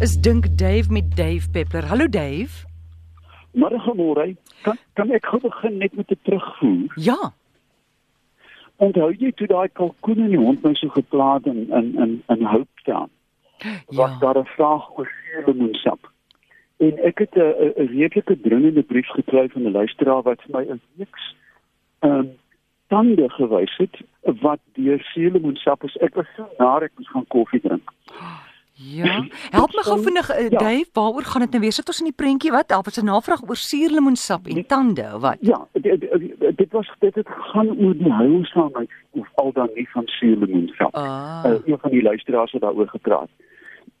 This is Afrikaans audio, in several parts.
is Dink Dave met Dave Peppler. Hallo Dave. Môre môre. Kan kan ek gou begin net met 'n terugvoer? Ja. Onthou jy toe daai kalkoen in die hond my so geplaag in in in in Town? Was Ja. daar 'n vraag oor suurlemoensap? En ek het 'n 'n- redelike dringende brief gekry van 'n luisteraar wat vir my 'n weeks ehm um, tande gewys het wat deur suurlemoensap is. Ek was so naar ek moes gaan koffie drink. Ja. Help my gou vinnig uh, Ja. Dave, waaroor gaan dit nou weer? Sit ons in die prentjie wat? Help ons 'n navraag oor suurlemoensap en tande of wat? Ja, dit, dit, dit was dit het gaan oor die heilsaamheid of al dan nie van suurlemoensap. Ah. uh, een van die luisteraars het daaroor gepraat.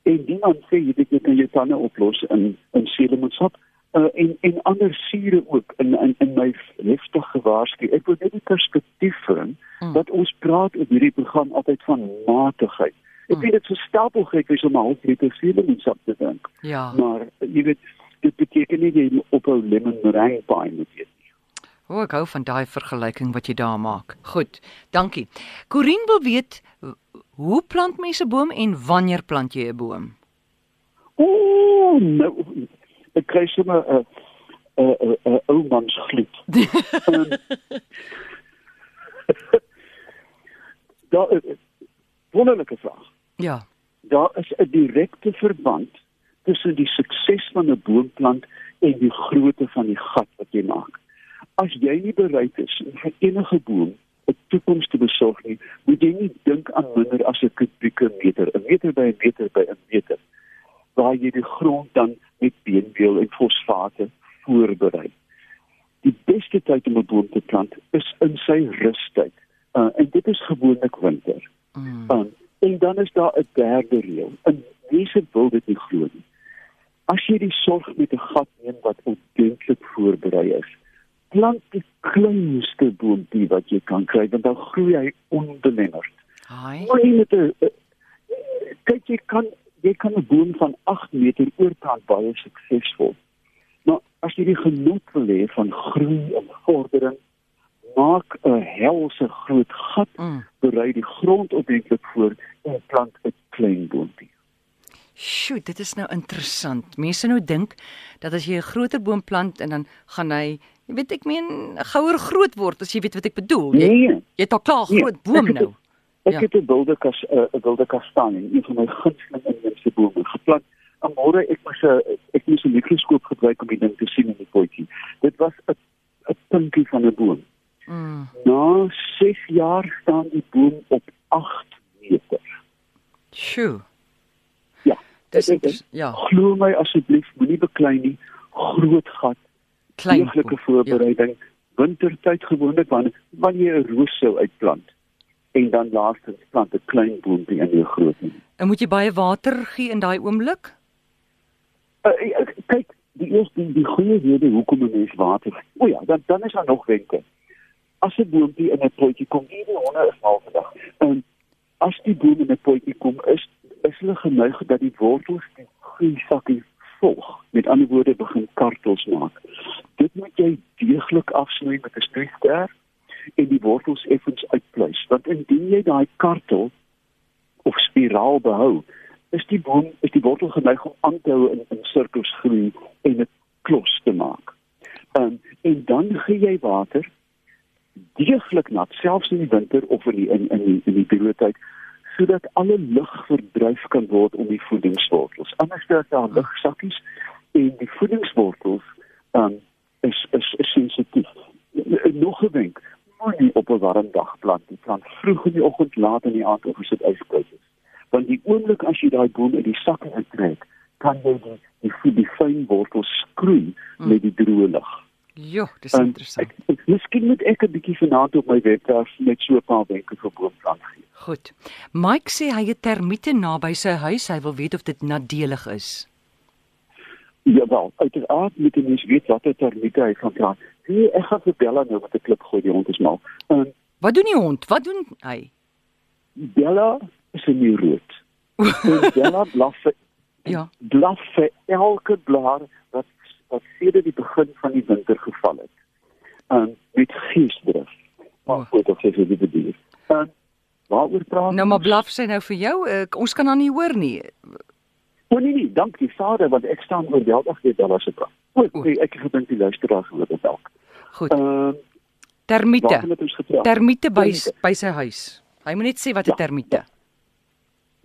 En die man sê jy dit jy kan jou tande oplos in in suurlemoensap uh, en en ander sure ook in in in my heftig gewaarsku. Ek wil net die perspektief bring Mm. dat ons praat op hierdie program altyd van matigheid. Ek weet dit is so stapelgek wees om 'n half liter suurlemoensap te drink, Ja. maar uh, jy weet dit beteken nie jy moet ophou lemon meringue pie moet eet. O, oh, ek hou van daai vergelyking wat jy daar maak. Goed. Dankie. Corin wil weet hoe plant mense 'n boom en wanneer plant jy 'n boom? Ooh, nou ek kry sommer 'n 'n 'n 'n ou mans gloed. Ehm, Daar is 'n wonderlike vraag. Ja. Daar is 'n direkte verband tussen die sukses van 'n boomplant en die grootte van die gat wat jy maak. As jy nie bereid is om vir enige boom 'n toekoms te besorg nie, moet jy nie dink aan minder as 'n kubieke meter, 'n meter by 'n meter by 'n meter waar jy die grond dan met beenmeel en fosfate voorberei. Die beste tyd om 'n boom te plant is in sy rustyd. Uh, en dit is gewoonlik winter. Mm. Um, en dan is daar 'n derde reël. En mense wil dit nie glo nie. As jy die sorg met 'n gat neem wat ordentlik voorberei is, plant die kleinste boontjie wat jy kan kry, want dan groei hy onbelemmerd. Haai. Met 'n eh, kyk jy kan jy kan 'n boom van 8 meter oorplant baie suksesvol. Maar as jy die genot wil hê van groei en vordering, maak 'n helse groot gat, Mm. berei die grond ordentlik voor en plant 'n klein boontjie. Sjoe, dit is nou interessant. Mense nou dink dat as jy 'n groter boom plant en dan gaan hy, jy weet ek meen, gouer groot word as jy weet wat ek bedoel. Jy Nee, jy het al klaar 'n Nee, groot ek boom het nou. ek Ja. het 'n wilde kas 'n uh, wilde kastanje, een van my gunsteling inheemse bome geplant. En môre ek moes 'n ek moes 'n mikroskoop gebruik om die ding te sien in die potjie. Dit was 'n 'n puntjie van 'n boom. Mm. Na 6 jaar staan die boom op 8 meter. Sjoe. Ja. Dis ja, Glo my asseblief, moenie beklei nie. Groot gat, klein. boom. voorbereiding. Wintertyd gewoonlik wanneer wanneer jy 'n roos sou uitplant en dan laastens plant 'n klein boontjie in jou groot een. Ja. En moet jy baie water gee in daai oomblik? Uh, kyk, die eerste die, die goeie rede hoekom 'n mens water. O ja, dan dan is daar nog wenke. As 'n boontjie in 'n potjie kom, nie die honde is mal vandag. En as die boom in 'n potjie kom, is is hulle geneig dat die wortels die groeisakkie volg. Met ander woorde begin kartels maak. Dit moet jy deeglik afsny met 'n snoeister en die wortels effens uitpluis, want indien jy daai kartel of spiraal behou, is die boom is die wortel geneig om aan te hou in, in sirkels groei en dit klos te maak. Um, en dan gee jy water deeglik nat selfs in die winter of in die in in die, in die periodetyd sodat alle lug verdryf kan word om die voedingswortels. Anders is daar lugsakkies en die voedingswortels um, is is, is sensitief. Nog 'n wenk, moenie op 'n warm dag plant. Die plant vroeg in die oggend, laat in die aand of as dit ijskoud is want die oomblik as jy daai boom in die sak intrek, kan jy die die, die, fyn wortels skroei Mm. met die droë lug. Jo, dis En interessant. Ek, ek, miskien moet ek 'n bietjie vanaand op my webwerf net so 'n paar wenke vir boomplant gee. Goed. Mike sê hy het termiete naby sy huis. Hy wil weet of dit nadelig is. Jawel, uiteraard moet jy mens weet watter termiete hy gaan praat. Nee, ek gaan vir Bella nou met 'n klip gooi, die hond is mal. En Wat doen die hond? Wat doen hy? Bella is in die rood. Bella blaf vir Ja. blaf vir elke blaar wat wat sedert die begin van die winter geval het. Um met geesdrif. Maar goed, of sê jy dit bedoel. Um waaroor praat Nou maar blaf sy nou vir jou. Ek, ons kan haar nie hoor nie. O nee nee, dank die vader want ek staan oor die dag weer daar se praat. O, nee, ek het gedink die luisteraar gaan dit dalk. Goed. Ehm uh, termiete. Termiete by Termiete. by sy huis. Hy moet net sê wat 'n Ja, termiete.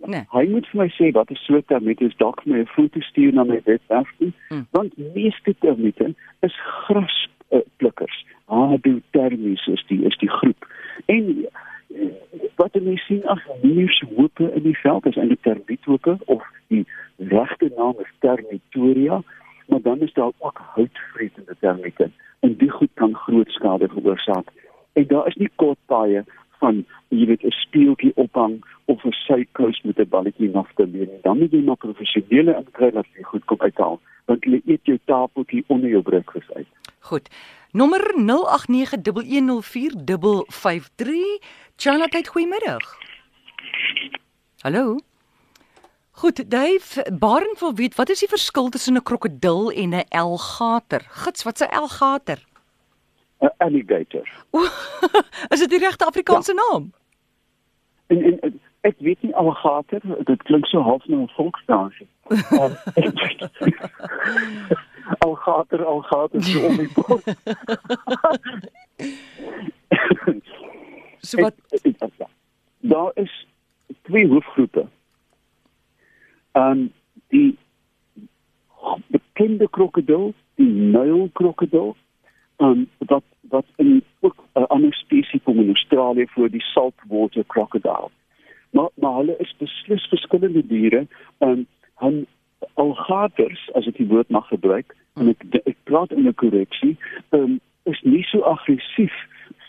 Nee. Hy moet vir my sê wat 'n soort termiet is, dalk vir my 'n foto stuur na my webwerf toe, Mm. want meeste termiete is gras uh, plukkers. Hadotermies is die is die groep. En uh, wat mense sien as muurshope in die veld is eintlik termiethope of die regte naam is termitoria, maar dan is daar ook houtvretende termiete en die goed kan groot skade veroorsaak. En daar is nie kort paaie van jy weet 'n speeltjie ophang of 'n sykous met 'n balletjie naf te leen. Dan moet jy maar professionele inkry dat jy goed kom uithaal, want jy eet jou tafeltjie onder jou breakfast uit. Goed. Nommer 0891104553. Charlotte, goeiemiddag. Hallo. Goed, Dave, Baren wil weet wat is die verskil tussen 'n krokodil en 'n alligator? Gits, wat's 'n alligator? 'n Alligator. O, is dit die regte Afrikaanse ja. naam? En, en, en ek weet nie alligator, dit klink so half na 'n volksdansie. Alligator, alligator so om die bos. So wat Ek- ek- ek- Daar is twee hoofgroepe. Um die bekende krokodil, die Nylkrokodil, um wat wat in ook 'n ander spesies kom in Australië voor die saltwater crocodile. Maar maar hulle is beslis verskillende diere. Um hun alligators, as ek die woord mag gebruik, en ek ek praat in 'n korreksie, um is nie so aggressief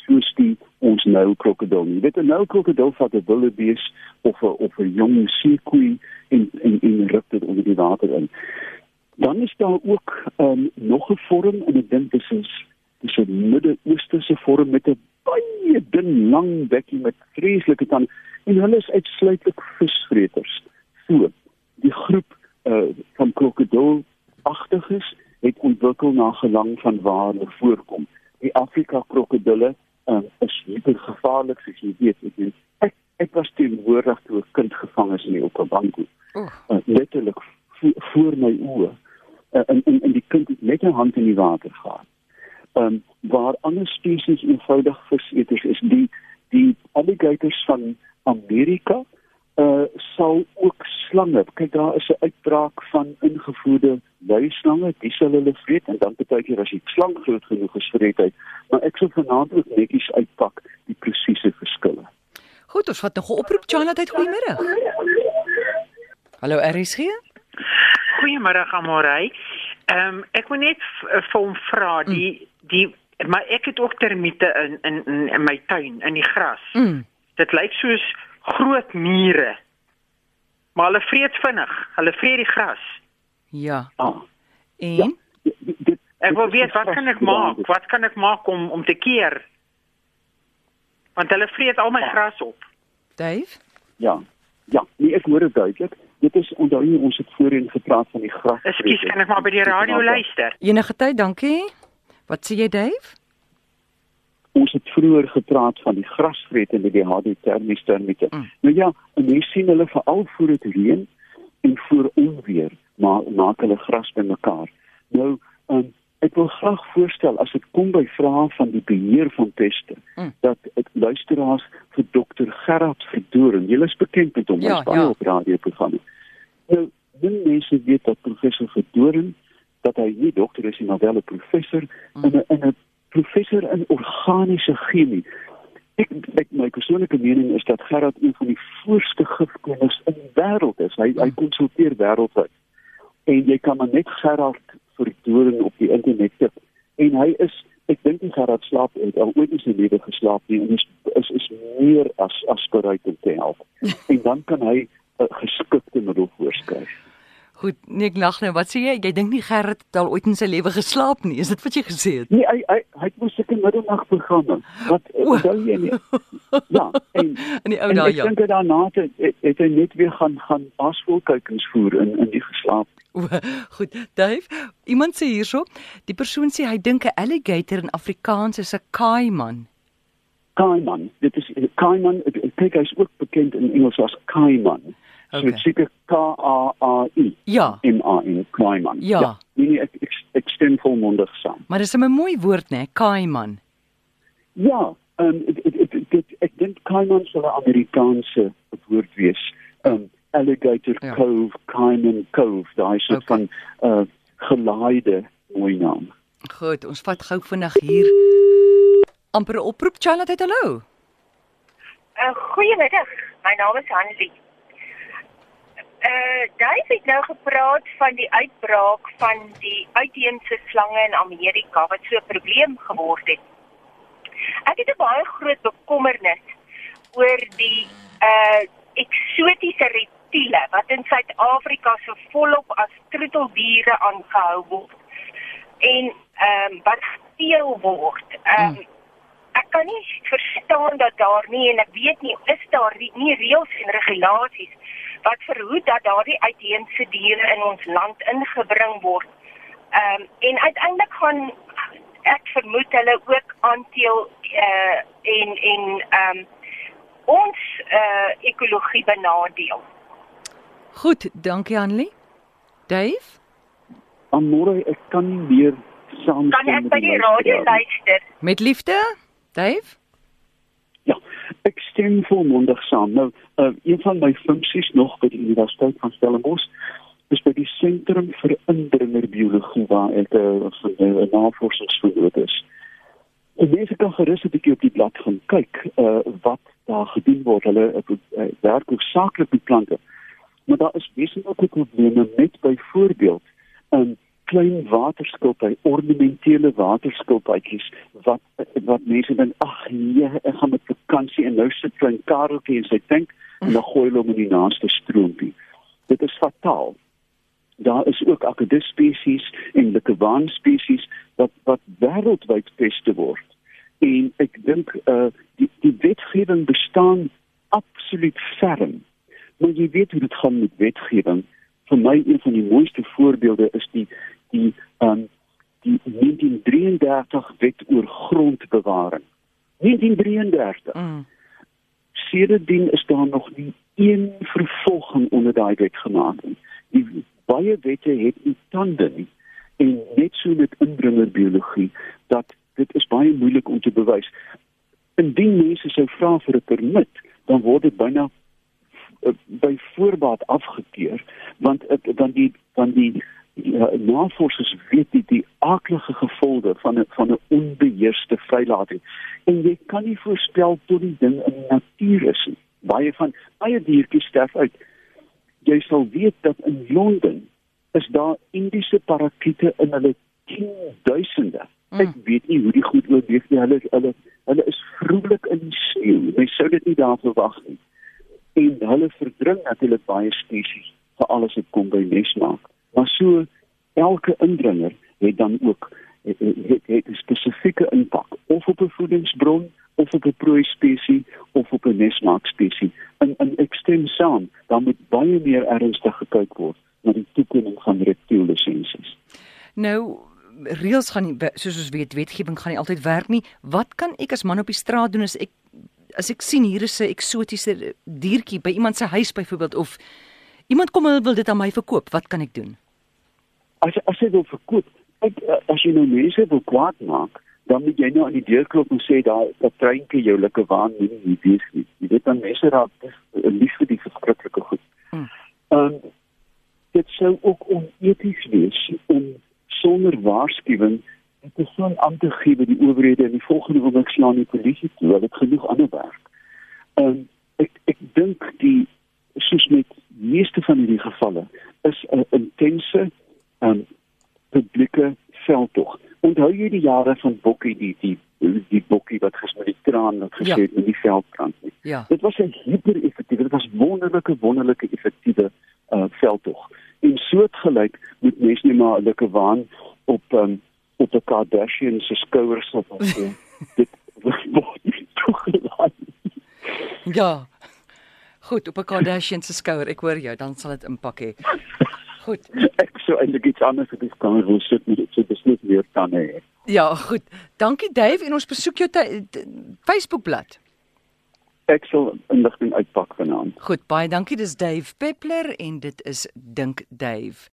soos die ons nou krokodil nie. Weet 'n nou krokodil vat 'n wildebees of 'n of 'n jong seekoei en en en ruk dit onder die water in. Dan is daar ook um, nog 'n vorm en ek dink dis is 'n Midde-Oosterse vorm met 'n baie dun lang bekkie met vreeslike tande en hulle is uitsluitlik visvreters. So, die groep uh, van krokodilagtiges het ontwikkel na gelang van waar hulle voorkom. Die Afrika krokodille um, is hypergevaarlik soos jy weet. Ek weet ek, ek was teenwoordig toe 'n kind gevang is in die Okavango. Oeg. Uh, letterlik vo voor my oë. Uh, en, en en die kind het met 'n hand in die water gehad. Um, waar ander spesies eenvoudig viseters is, die die alligators van Amerika uh sal ook slange. Kyk daar is 'n uitbraak van ingevoerde luislange, die sal hulle vreet en dan baie keer as die slang groot genoeg is vreet hy. Maar ek sal vanaand ook netjies uitpak die presiese verskille. Goed, ons vat nog 'n oproep. Charlotte, goeiemiddag. Hallo RSG? Goeiemôre Amorey. Ehm um, ek wil net vir hom vra die die maar ek het ook termiete in in in, in my tuin in die gras. Mm. Dit lyk soos groot mure. Maar hulle vreet vinnig. Hulle vreet die gras. Ja. Ah, En dit, dit, Ek wil dit weet wat kan ek maak? Wat kan ek maak om om te keer? Want hulle vreet al my gras op. Dave? Ja. Ja, nee, ek hoor dit duidelik. Dit is onthou jy ons het voorheen gepraat van die gras. Ekskuus, kan ek maar by die radio luister? Enige tyd, dankie. Wat sê jy, Dave? Ons het vroeër gepraat van die grasvretende die hadrotermies termiete. Mm. Nou ja, en mens sien hulle veral voor dit reën en voor onweer, maar maak hulle gras bymekaar. Nou, um, ek wil graag voorstel as dit kom by vrae van die beheer van peste, Mm. dat ek luisteraars vir dokter Gerard Verdoren, julle is bekend met hom, Ja, hy's baie ja. op radioprogramme. Nou, min mense weet dat professor Verdoren dat hy nie dokter is nie, maar wel 'n professor Mm. en 'n en 'n professor in organiese chemie. Ek ek my persoonlike mening is dat Gerard een van die voorste gifkenners in die wêreld is. Hy hy konsulteer wêreldwyd. En jy kan maar net Gerard verdoring op die internet tik. En hy is ek dink nie Gerard slaap het al ooit in sy lewe geslaap nie en is is is meer as as bereid om te help. en dan kan hy 'n geskikte middel voorskryf. Goed, nee, ek lag nou. Wat sê jy? Jy dink nie Gerrit het al ooit in sy lewe geslaap nie. Is dit wat jy gesê het? Nee, hy hy hy het mos seker middernagprogramme. Wat O. onthou jy nie? Ja, en In die ou dae ek ja. dink hy daarna het, het, het hy net weer gaan gaan aasvoelkykings voer in in die geslaap. O, Goed, Dave. Iemand sê hierso, die persoon sê hy dink 'n alligator in Afrikaans is 'n kaiman. Kaiman, dit is Kaiman, kyk hy's ook bekend in Engels as Kaiman. So Okay. dit seker K A A I Ja, M A N Kaiman. Ja. Nee nee, ek ek, ek stem volmondig saam. maar dis 'n mooi woord nê, Kaiman. Ja, ehm um, dit dit dit ek dink Kaiman sal 'n Amerikaanse woord wees. Ehm um, Alligator Ja. ja. Cove, Kaiman Cove, daai soort Okay. van uh gelaaide mooi naam. Goed, ons vat gou vinnig hier amper 'n oproep. Charlotte, hallo. Uh, goeiemiddag. My naam is Hanlie. Uh Dave het nou gepraat van die uitbraak van die uitheemse slange in Amerika wat so 'n probleem geword het. Ek het 'n baie groot bekommernis oor die uh eksotiese reptiele wat in Suid-Afrika so volop as troeteldiere aangehou word en ehm um, wat gesteel word. Ehm um, Mm. ek kan nie verstaan dat daar nie en ek weet nie is daar nie, nie reëls en regulasies wat verhoed dat daardie uitheemse diere in ons land ingebring word. Ehm um, en uiteindelik gaan ek vermoed hulle ook aanteel uh en en ehm um, ons uh ekologie benadeel. Goed, dankie Annelie. Dave? Amore, ek kan nie meer saam Kan ek by die radio luister? Met liefde? Dave? Ja, ek stem volmondig saam. Nou, uh, een van my funksies nog by die Universiteit van Stellenbosch is by die sentrum vir indringerbiologie waar ek 'n uh, 'n navorsingsvernoot is. En mense kan gerus 'n bietjie op die blad gaan kyk uh, wat daar gedoen word. Hulle uh, werk hoofsaaklik met plante. Maar daar is wesentlike probleme met byvoorbeeld 'n klein waterskilpy, ornamentele waterskilpytjies wat wat mense dan ag nee, ek gaan met vakansie en nou sit klein Kareltjie in sy tank en dan gooi hulle hom in die naaste stroompie. Dit is fataal. Daar is ook akkedus spesies en lekewaan spesies wat wat wêreldwyd peste word. En ek dink uh die die wetgewing bestaan absoluut ferm. Maar jy weet hoe dit gaan met wetgewing. Vir my een van die mooiste voorbeelde is die die um die 1933 wet oor grondbewaring. 1933. Mm. Sedertdien is daar nog nie een vervolging onder daai wet gemaak nie. Die baie wette het nie tande nie en net so met indringerbiologie dat dit is baie moeilik om te bewys. Indien mense sou vra vir 'n permit, dan word dit byna uh, by voorbaat afgekeur want dan die van die ja, navorsers weet die, die aaklige gevolge van 'n van 'n onbeheerste vrylating en jy kan nie voorspel tot die ding in die natuur is nie. Baie van baie diertjies sterf uit. Jy sal weet dat in Londen is daar Indiese parakiete in hulle 10000de. Ek weet nie hoe die goed oorleef nie. Hulle hulle hulle is vrolik in die sneeu. Jy sou dit nie daar verwag nie. En hulle verdring natuurlik baie spesies, veral as dit kom by nesmaak. Maar so elke indringer het dan ook het, het, het 'n spesifieke impak of op 'n voedingsbron of op 'n prooi spesies of op 'n nesmaak spesies. En en ek stem saam, dan moet baie meer ernstig gekyk word na die toekenning van reptiellisensies. Nou reëls gaan nie soos ons weet wetgewing gaan nie altyd werk nie. Wat kan ek as man op die straat doen as ek as ek sien hier is 'n eksotiese diertjie by iemand se huis byvoorbeeld of iemand kom en wil dit aan my verkoop, wat kan ek doen? As as jy wil verkoop, kyk, eh, as jy nou mense wil kwaad maak, dan moet jy nou aan die deur klop en sê daar dat treintjie jou lekker waan nie nie wees nie. Jy weet dan mense raak lief vir die verskriklike goed. Hmm. Ehm um, dit sou ook oneties wees om sonder waarskuwing 'n persoon aan te gee by die owerhede en die volgende oomblik slaan die polisie toe. Hulle het genoeg ander werk. Ehm um, ek ek dink die soos met meeste van hierdie gevalle is 'n intense ehm um, publieke veldtog. Onthou jy die jare van Bokkie die die die Bokkie wat ges met die traan wat gesê Ja. het in die veldbrand nie. Ja. Dit was 'n hiper-effektiewe, dit was wonderlike wonderlike effektiewe uh veldtog. En soortgelyk moet mense net maar 'n lekker waan op um, op 'n Kardashian se skouers op of so. dit word nie toegelaat. nie. Ja. Goed, op 'n Kardashian se skouer, ek hoor jou, dan sal dit impak hê. Goed. Ek sou eintlik iets anders op die kamer wil sit met dit so beslis weer kan hê. Ja, goed. Dankie Dave en ons besoek jou Facebookblad. ek sal inligting uitpak vanaand. Goed, baie dankie. Dis Dave Peppler en dit is Dink Dave.